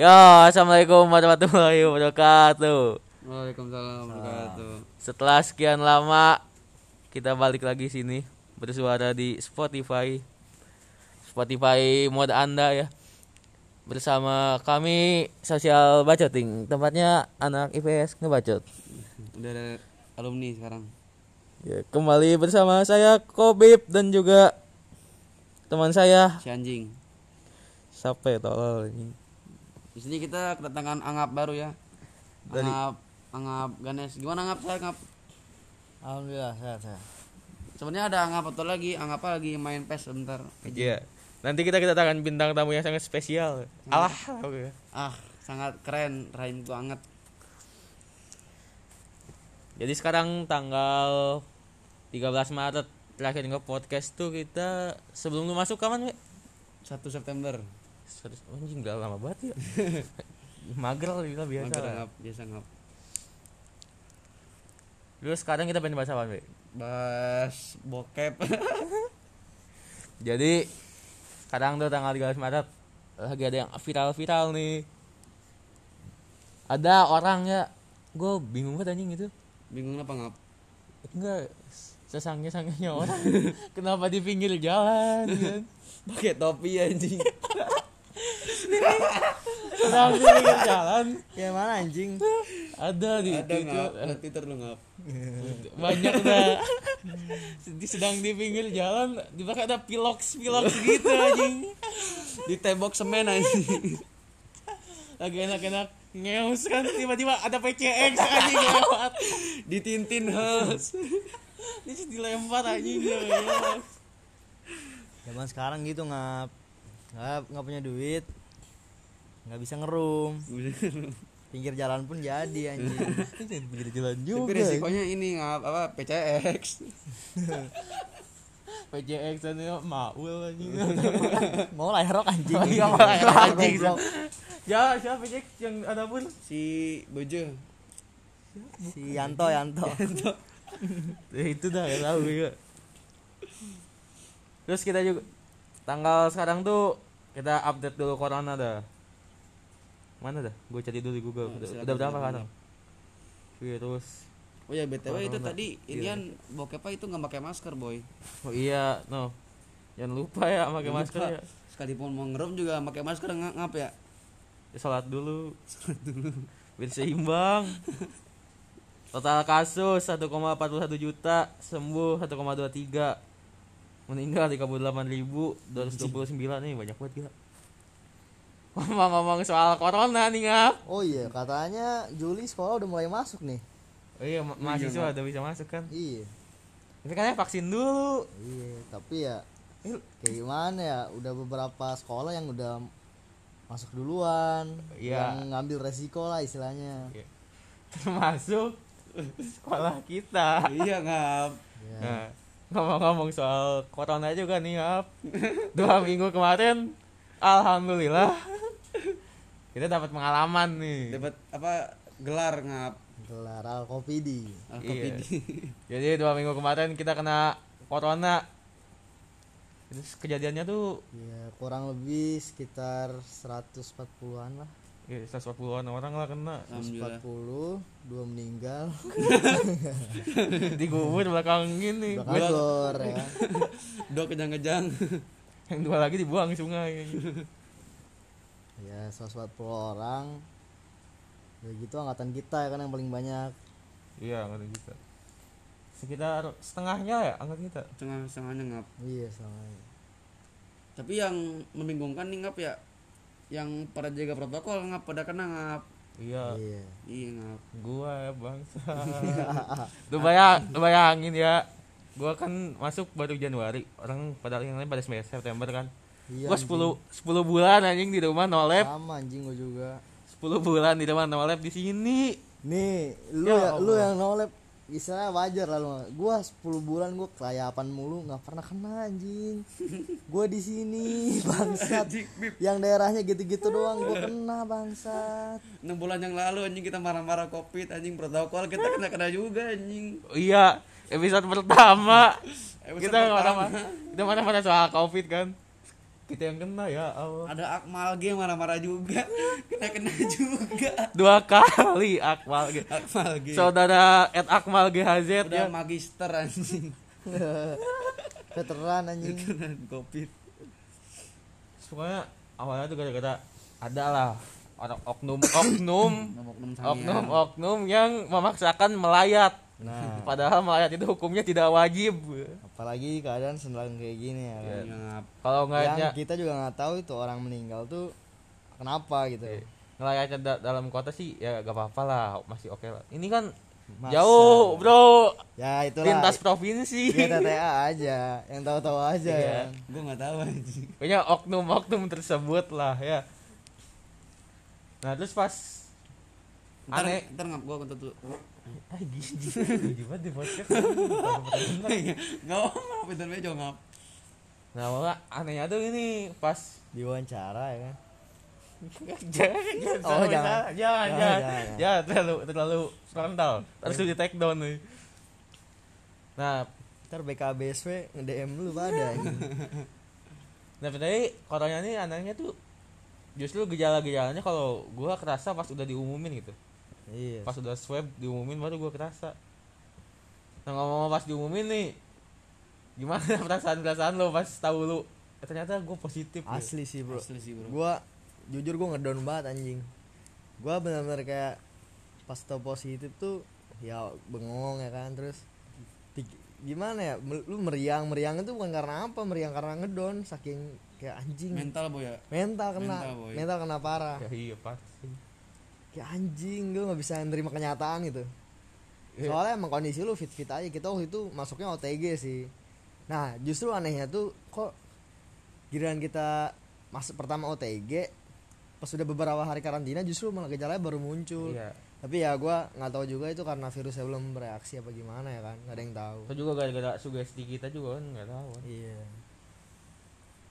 Ya, assalamualaikum warahmatullahi wabarakatuh. Waalaikumsalam warahmatullahi Setelah sekian lama kita balik lagi sini bersuara di Spotify. Spotify mode Anda ya. Bersama kami Sosial Bacoting, tempatnya anak IPS ngebacot. Udah ada alumni sekarang. Ya, kembali bersama saya Kobib dan juga teman saya Si anjing. Sape tolol ini. Di sini kita kedatangan Angap baru ya. Dari- Angap Angap Ganes. Gimana Angap saya Angap? Alhamdulillah sehat saya. Sebenarnya ada Angap atau lagi Angap apa lagi main PES sebentar. Iya. Nanti kita kedatangan bintang tamu yang sangat spesial. Alah, oke. Ah, sangat keren Rahim banget. Jadi sekarang tanggal 13 Maret terakhir nge podcast tuh kita sebelum lu masuk kapan, We? 1 September. Serius, Anjing gak lama banget ya. Mager lah biasa. Mager Angap, biasa Angap. Terus sekarang kita pengen bahas apa, We? Bas bokep. Jadi sekarang tuh tanggal 13 Maret lagi ada yang viral-viral nih. Ada orang ya, gue bingung banget anjing itu. Bingung apa Angap? Enggak, sesangnya sangnya orang. Kenapa di pinggir jalan kan? Pakai topi anjing. Kenapa di pinggir jalan? Kayak mana anjing? Ada di ada itu. Ngap? Ada Twitter lu Ngap. banyak dah sedang di pinggir jalan di belakang ada pilox pilox gitu anjing Di tembok semen anjing. lagi enak-enak ngeus kan tiba-tiba ada PCX anjing lewat Di Tintin House. ini dilempar anjing ya Zaman sekarang gitu ngap. Ngap nggak punya duit. nggak bisa ngerum. Pinggir jalan pun jadi anjing. Pinggir jalan Tapi juga resikonya ini ngap apa PCX. PCX ini maul anjing Mau lahir rock anjing. Oh iya, mau lahir rock anjing. Ya siapa PCX yang ada pun si Bojo. Si Yanto Yanto. Ya, itu dah ya tahu juga. Terus kita juga tanggal sekarang tuh kita update dulu corona dah. Mana dah? Gue cari dulu di Google. Oh, udah, udah berapa kan? Virus. Oh ya BTW itu Corona. tadi Iya. Ilian bokepnya itu nggak pakai masker, boy. Oh iya, no. Jangan lupa ya pakai masker ya. Sekalipun mau ngerem juga pakai masker nggak ngap ya. ya. Salat dulu. Biar seimbang. Total kasus 1,41 juta, sembuh 1,23. Meninggal 38.229 nih banyak banget gila. Ngomong-ngomong soal corona nih ngap. Oh iya, katanya Juli sekolah udah mulai masuk nih. Oh iya, ma- mahasiswa udah bisa masuk kan. Iya. Tapi kan vaksin dulu. Iya, tapi ya kayak gimana ya? Udah beberapa sekolah yang udah masuk duluan, Iya. yang ngambil resiko lah istilahnya. Termasuk sekolah kita. iya ngap. Ya. Nah, ngomong-ngomong soal corona juga nih, Ngap. Dua minggu kemarin, alhamdulillah kita dapat pengalaman nih. Dapat apa gelar ngap. Gelar Alkopidi. Alkopidi. Jadi dua minggu kemarin kita kena corona. Terus kejadiannya tuh Ya, kurang lebih sekitar 140-an lah. Ya, 140-an orang lah kena. Alhamdulillah. 40, dua meninggal. Digubur belakang gini. Belakang gor ya. Dua kejang-kejang. Yang dua lagi dibuang sungai. Ya, 140 orang. Ya gitu angkatan kita ya kan yang paling banyak. Iya, angkatan kita. Sekitar setengahnya ya angkatan kita. Setengah-setengahnya ngap. Iya, sama. Tapi yang membingungkan nih ngap ya. Yang pada jaga protokol ngap pada kena ngap. Iya. Iya. Iya ngap. gua ya bangsa lu bayang lu bayangin ya gua kan masuk baru Januari orang pada yang lain pada semester September kan Iya. gua 10 10 bulan anjing di rumah no lab Sama anjing gua juga. 10 bulan di rumah no lab di sini Nih, lu Ya ya, lu yang nolep Istilahnya wajar lah lu. Gua 10 bulan gua kelayapan mulu nggak pernah kena anjing. Gua di sini bangsat. yang daerahnya gitu-gitu doang gua kena bangsat. 6 bulan yang lalu anjing kita marah-marah covid anjing protokol kita kena kena juga anjing. Oh, iya episode pertama Episode kita pertama. kita mana mana soal covid kan kita yang kena ya Allah. Ada Akmal G marah-marah juga. Kena kena juga. Dua kali Akmal G. Akmal G. Saudara Ed Akmal GHZ udah ya. magister anjing. Veteran anjing. Keren covid pokoknya awalnya tuh gara-gara ada lah orang oknum oknum oknum oknum oknum yang memaksakan melayat. Nah. Padahal melayat itu hukumnya tidak wajib apalagi keadaan sedang kayak gini ya kan. ngap. Kalau nggak yang kita juga nggak tahu itu orang meninggal tuh kenapa gitu. Iya. ngelayatnya da- dalam kota sih ya gak apa-apa lah masih oke lah. Ini kan Masa? jauh bro. Ya itulah. Lintas provinsi. Kita TTA aja yang tahu-tahu aja Iya. ya gue nggak tahu anjing. Pokoknya oknum-oknum tersebut lah ya. Nah terus pas ntar aneh, ntar ngap gue kentut dulu ah gini gimana di podcast? nggak apa pintar bejo ngap Nah malah anehnya tuh ini pas diwawancara ya kan jangan jangan Oh, jangan. jangan Jangan, jangan jangan. jangan terlalu terlalu frontal terus di take down nih. Nah ntar BKBSW nge-DM lu pada. Nah, tadi katanya nih anaknya tuh justru gejala-gejalanya kalau gua kerasa pas udah diumumin gitu. Iya Pas udah swab diumumin baru gua kerasa. Nah, ngomong pas diumumin nih gimana perasaan-perasaan lo pas tahu lu eh, ternyata gua positif. ya? asli sih bro asli sih bro gua jujur gua ngedown banget anjing gua benar-benar kayak pas tau positif tuh ya bengong ya kan terus gimana ya lu meriang meriang itu bukan karena apa meriang karena ngedon saking kayak anjing mental boy ya mental kena Mental, boy. mental kena parah Ya iya pasti. Kayak anjing gue nggak bisa nerima kenyataan gitu Iya. soalnya emang kondisi lu fit fit aja kita waktu itu masuknya OTG sih nah justru anehnya tuh kok giliran kita masuk pertama OTG pas sudah beberapa hari karantina justru malah gejalanya baru muncul Iya. tapi ya gua nggak tahu juga itu karena virusnya belum bereaksi apa gimana ya kan nggak ada yang tahu Itu juga gara-gara sugesti kita juga kan nggak tahu. kan. iya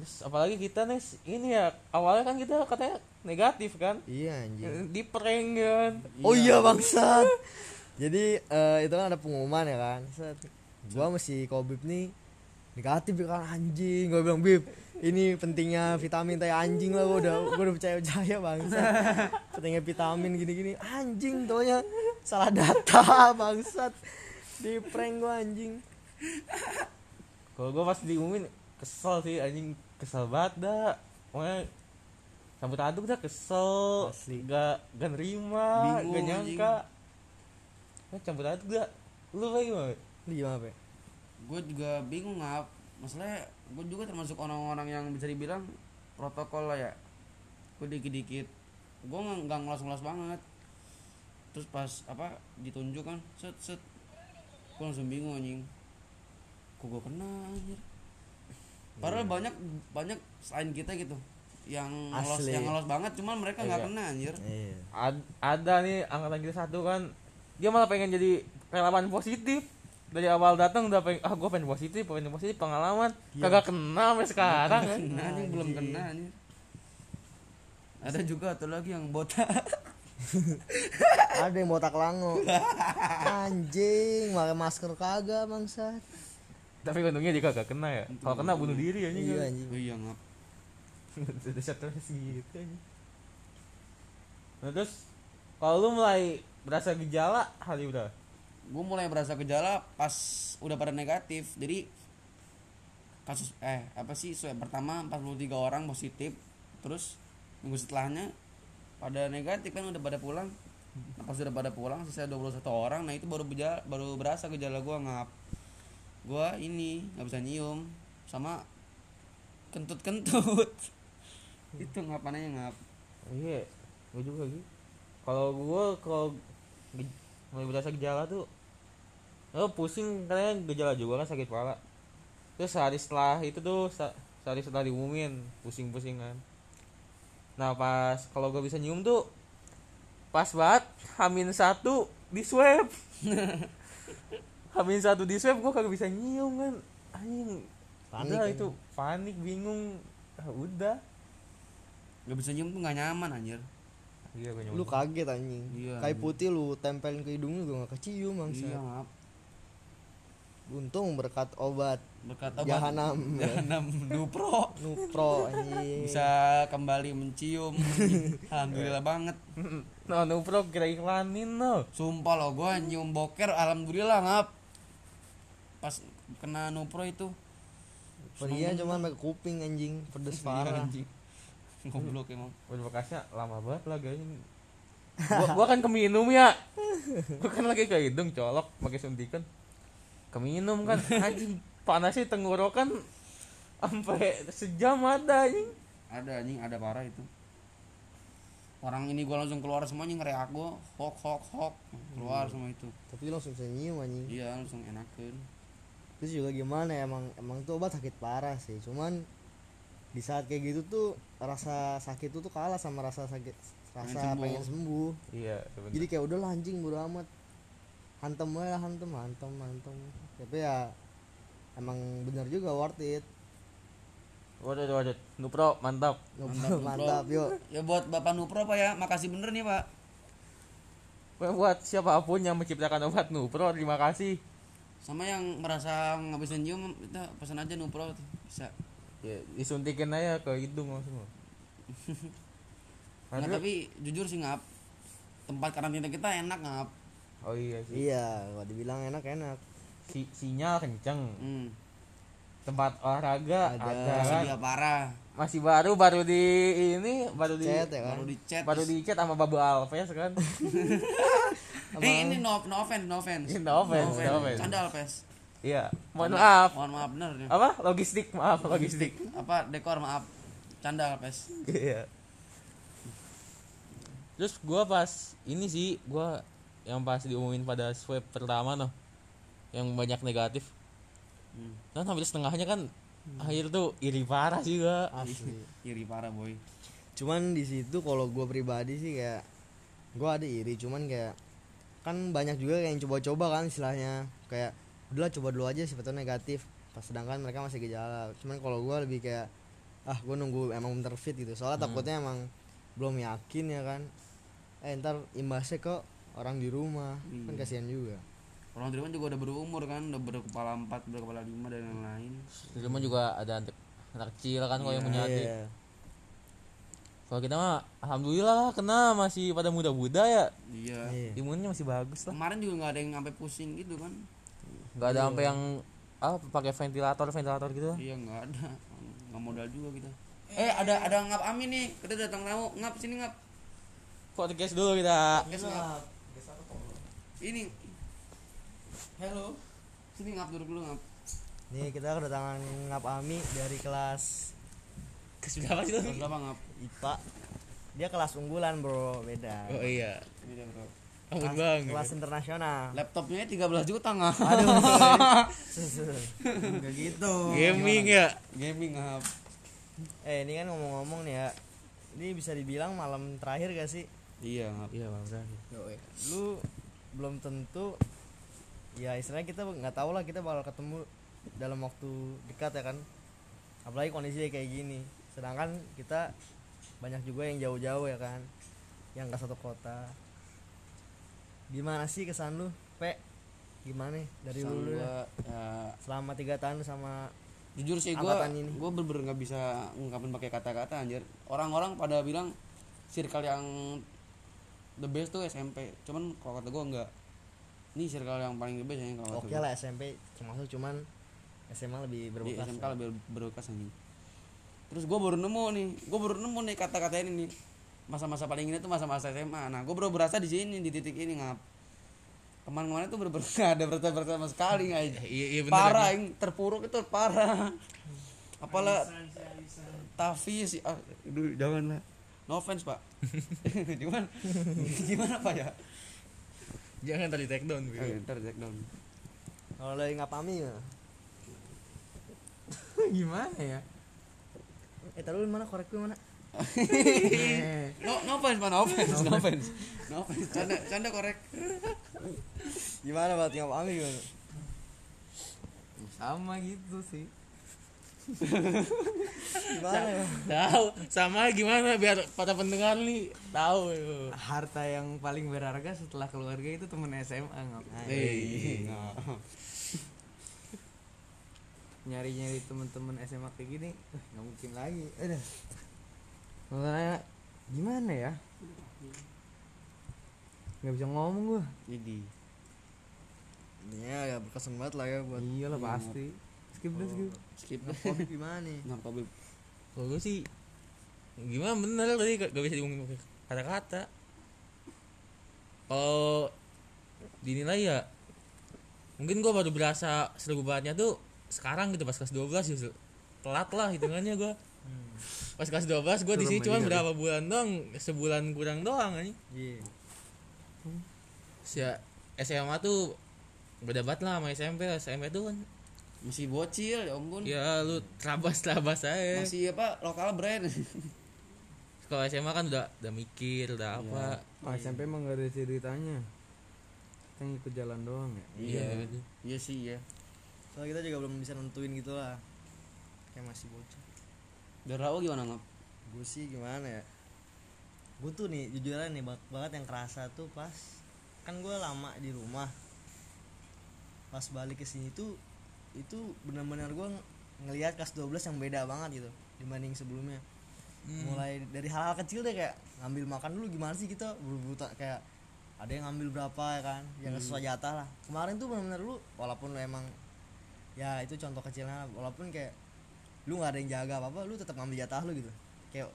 Terus apalagi kita nih ini ya awalnya kan kita katanya negatif kan. iya anjing. Di prank kan. oh iya bangsat. Jadi eh, itu kan ada pengumuman ya kan? Set. gua mesti kobib nih negatif ya kan anjing. Gua bilang bib ini pentingnya vitamin teh anjing lah gua udah gua udah percaya percaya bangsat. Pentingnya vitamin gini gini anjing taunya salah data bangsat. Di prank gua anjing. Kalau gua pas diumumin kesel sih anjing kesel banget dah. Pokoknya campur aduk dah kesel, Asli. gak gak nerima, Bingung, gak nyangka. Nah, campur aduk dah. Lu lagi gimana? lu gimana pe gue juga bingung ngap masalahnya gue juga termasuk orang-orang yang bisa dibilang protokol lah ya gue dikit-dikit gue nggak ngelos-ngelos banget terus pas apa ditunjuk kan set set gue langsung bingung anjing kok gue kena anjir padahal banyak banyak selain kita gitu. Yang ngelos yang ngelos banget cuman mereka nggak Iya. kena anjir. Iya. Ad- ada nih angkatan kita satu kan. Dia malah pengen jadi relawan positif. Dari awal datang udah pengen ah gue pengen positif pengen positif pengalaman. Kagak kena sampai sekarang kan kena anjing. belum kena anjir ada juga atau lagi yang botak. Ada yang botak lango anjing pakai masker kagak bangsat tapi untungnya dia kagak kena ya. Kalau kena bunuh diri anjing. iya kan. anjing. iya ngap. Udah stres gitu anjing. nah terus kalau lu mulai berasa gejala hari udah? Gue mulai berasa gejala pas udah pada negatif. Jadi kasus eh apa sih swab pertama 43 orang positif. Terus minggu setelahnya pada negatif kan udah pada pulang. Nah, pas udah pada pulang sisa 21 orang nah itu baru gejala, baru berasa gejala gue ngap gue ini nggak bisa nyium sama kentut-kentut. Itu ngapannya ngap? Iya gue juga gitu kalau gue kalau mulai berasa gejala tuh oh pusing katanya gejala juga kan sakit kepala. Terus sehari setelah itu tuh se- sehari setelah diumumin pusing-pusing kan. Nah pas kalau gue bisa nyium tuh pas banget hamin satu di swab hamin satu di swab gue kagak bisa nyium kan. Anjing. Panik udah kan. itu panik bingung. Ah, udah. Nggak bisa nyium tuh nggak nyaman anjir. Iya gue lu kaget anjing. Iya, kayak putih lu tempelin ke hidung lu juga gak kecium bangsa iya ngap untung berkat obat. Berkat obat. Jahanam. Jahanam nupro nupro anjing. Bisa kembali mencium. Alhamdulillah banget. No nupro kita iklanin no. Sumpah lo gua nyium boker alhamdulillah ngap pas kena nupro itu. Perginya cuma pakai kuping anjing. Pedes parah. anjing. Goblok emang. Bekasnya lama banget lah kayaknya gua, gua kan keminum ya. Gua kan lagi ke hidung colok pakai suntikan. Keminum kan. Anjing panasnya tenggorokan sampai sejam ada anjing. Ada anjing ada parah itu. Orang ini gua langsung keluar semuanya ngereak gua. Hok hok hok. Keluar semua itu. Tapi langsung bisa nyium anjing. Iya langsung enakan terus juga gimana ya emang emang tuh obat sakit parah sih. Cuman di saat kayak gitu tuh rasa sakit tuh tuh kalah sama rasa sakit rasa sembuh. pengen sembuh. Iya sebenernya. jadi kayak udah lah, anjing bodo amat. Hantem aja lah, hantem hantem hantem. Tapi ya emang bener juga worth it. Waduh waduh nupro mantap. Mantap, Mantap, Bro. yuk. Ya buat bapak nupro pak ya. Makasih bener nih pak. Buat siapa pun yang menciptakan obat nupro terima kasih sama yang merasa ngabisin nyium kita pesan aja nupro tuh. bisa. Ya disuntikin aja ke hidung langsung Nggak, tapi jujur sih ngap. Tempat karantina kita enak ngap. Oh iya sih. Iya kalau dibilang enak enak. Si sinyal kenceng. Hmm. tempat olahraga Ada. ada, masih kan dia parah. Masih baru baru di ini baru di chat ya kan? Baru di chat. baru di chat sama Babu Alves kan eh ini no, no offense no offense. No offense, no offense. canda alpes iya mohon maaf. Mohon maaf bener nih apa? Logistik maaf logistik. Apa? Dekor maaf. Canda alpes iya. Terus gua pas ini sih gua yang pas diumumin pada swab pertama noh yang banyak negatif. Hmm. kan hampir setengahnya kan akhir tuh iri parah sih gua. Asli. Iri parah boy. Cuman di situ kalau gue pribadi sih kayak gue ada iri cuman kayak kan banyak juga yang coba-coba kan istilahnya. Kayak udahlah coba dulu aja siapa tahu negatif. Pas sedangkan mereka masih gejala. Cuman kalau gue lebih kayak ah gue nunggu emang bener fit gitu. Soalnya takutnya emang belum yakin ya kan. Eh ntar imbasnya kok orang di rumah. Kan Iya. kasihan juga. Orang di rumah juga udah berumur kan udah berkepala empat berkepala lima dan yang lain di rumah juga ada anak, anak kecil kan kalau yang punya adik. Iya. Kalau kita mah alhamdulillah kena. Masih pada muda-muda ya. Iya. Iya. imunnya masih bagus lah. Kemarin juga nggak ada yang sampai pusing gitu kan? Nggak ada sampai yang ah pakai ventilator ventilator gitu iya nggak ada. Nggak modal juga kita. Eh ada ada ngap amin nih. Kita datang tamu. Ngap sini ngap. Podcast dulu kita? Guys, ngap. Ini. Halo. Sini ngap duduk dulu ngap. Nih kita kedatangan ngap ami dari kelas berapa sih Kelas berapa ngap IPA dia kelas unggulan bro. Beda. Oh iya. Beda, bro. Ampun bang. kelas internasional. Laptopnya 13 juta ngap Gak gitu. Gaming ya? Gaming ngap eh ini kan ngomong-ngomong nih ya. Ini bisa dibilang malam terakhir gak sih? Iya ngap iya bang bang lu belum tentu ya istilahnya kita nggak tahu lah kita bakal ketemu dalam waktu dekat ya kan? Apalagi kondisinya kayak gini. Sedangkan kita banyak juga yang jauh-jauh ya kan yang nggak satu kota. Gimana sih kesan lu pe? Gimana nih dari Pesan lu? dulu ya? gua, ya, selama tiga tahun sama jujur sih gue gue bener-bener nggak bisa ngungkapin pakai kata-kata anjir. Orang-orang pada bilang circle yang the best tuh SMP cuman kalau kata gue enggak ini circle yang paling the best ya kalau oke lah SMP termasuk cuman SMA lebih di berbekas SMK ya. lebih berbekas anjing terus gue baru nemu nih gue baru nemu nih kata-kata ini nih. Masa-masa paling ini tuh masa-masa SMA nah gue baru berasa di sini di titik ini ngap. Kemarin-kemarin tuh bener-bener ada berita-berita sama sekali nggak iya iya bener parah yang terpuruk itu parah. Apalah Tafi sih ah, aduh, jangan lah. No offense pak. Gimana gimana pak ya? Jangan tadi take down Eh, ntar take down. Kalau dari ngapami ya. Gimana ya eh taruh mana? Korek gue mana? No no offense pak no offense no offense. No offense. Canda canda korek. Gimana buat ngapami gimana? Sama gitu sih. Gimana ya tahu. Sama gimana? Biar pada pendengar nih tahu. Harta yang paling berharga setelah keluarga itu temen SMA ngap Eh, nyari nyari temen-temen SMA kayak gini eh, nggak mungkin lagi. Aduh. Makanya gimana ya? Nggak bisa ngomong gua. Jadi Intinya ya berkesan banget lah ya buat iya lah pasti. Skip deh skip. Skip. Covid gimana nih? Narkoba kalau gue sih gimana bener tadi gak, bisa diomongin pakai kata-kata. Kalau dinilai ya mungkin gue baru berasa seru bangetnya tuh sekarang gitu pas kelas 12 justru telat lah hitungannya gue pas kelas 12 gue di sini cuma berapa bulan doang sebulan kurang doang aja Iya. Ya SMA tuh beda banget lah sama SMP SMP tuh kan masih bocil ya ampun. Ya lu terabas terabas aja. Masih apa lokal brand. Kalau SMA kan udah udah mikir udah apa. Oh, SMP emang gak ada ceritanya. Kita ngikut jalan doang ya? Iya gitu. iya sih ya Soalnya kita juga belum bisa nentuin gitu lah. Kayak masih bocah. Dari Rawa gimana ngap Gue sih gimana ya? Gue tuh nih jujur aja nih banget, banget yang kerasa tuh pas Kan gue lama di rumah. Pas balik ke sini tuh Itu benar-benar gue ngelihat kelas 12 yang beda banget gitu Dibanding sebelumnya. Hmm. mulai dari hal-hal kecil deh kayak ngambil makan dulu gimana sih kita? Buru-buru kayak ada yang ngambil berapa ya kan? Yang sesuai jatah lah. Kemarin tuh benar-benar lu walaupun lu emang ya itu contoh kecilnya walaupun kayak lu nggak ada yang jaga apa apa lu tetap ngambil jatah lu gitu. Kayak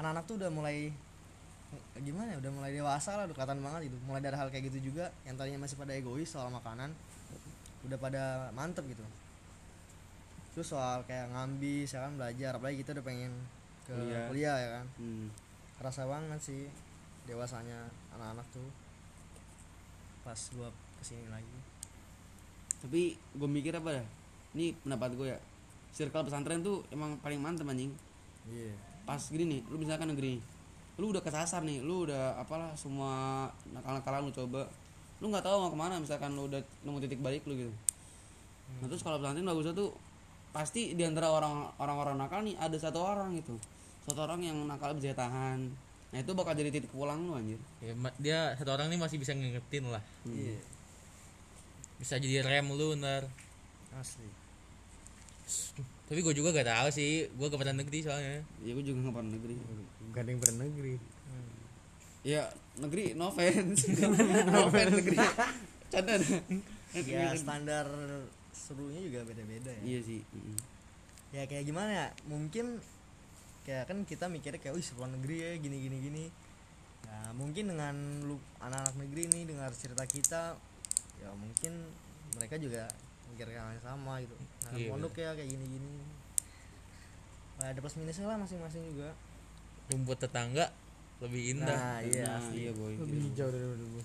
anak-anak tuh udah mulai gimana ya udah mulai dewasa lah udah kelihatan banget gitu. Mulai dari hal kayak gitu juga yang tadinya masih pada egois soal makanan udah pada mantep gitu. Terus soal kayak ngambis ya kan belajar apalagi kita udah pengen ke Kuliah. kuliah ya kan? Hmm. kerasa banget sih dewasanya anak-anak tuh pas gua ke sini lagi tapi gue mikir apa dah ini pendapat gue ya. Circle pesantren tuh emang paling mantep anjing. Iya. Pas gini nih lu misalkan negeri lu udah kesasar nih lu udah apalah semua nakal-nakalan lu coba lu nggak tahu mau ke mana misalkan lu udah nemu titik balik lu gitu. Nah terus kalau pesantren bagusnya tuh pasti di antara orang orang-orang nakal nih ada satu orang gitu. Satu orang yang nakal bisa tahan nah itu bakal jadi titik pulang lu anjir. Ya, dia satu orang ini masih bisa ngingetin lah. Iya bisa jadi rem lu ntar. Asli. Tapi gue juga gak tahu sih. Gue ke pernah negeri soalnya. Ya gue juga nggak pernah negeri. Gak ada yang pernah negeri. Ya negeri no offense. No offense negeri. Canda ya standar serunya juga beda-beda ya. Iya sih. Mm. ya kayak gimana ya? Mungkin kayak kan kita mikirnya kayak wih sekolah negeri ya gini gini gini. Nah mungkin dengan lu anak-anak negeri nih dengar cerita kita ya mungkin mereka juga mikir yang sama gitu. Nah Iya, pondok ya kayak gini gini nah, ada plus minusnya lah masing-masing juga. Rumput tetangga lebih indah. Nah iya nah asli. iya boy. Lebih hijau daripada gue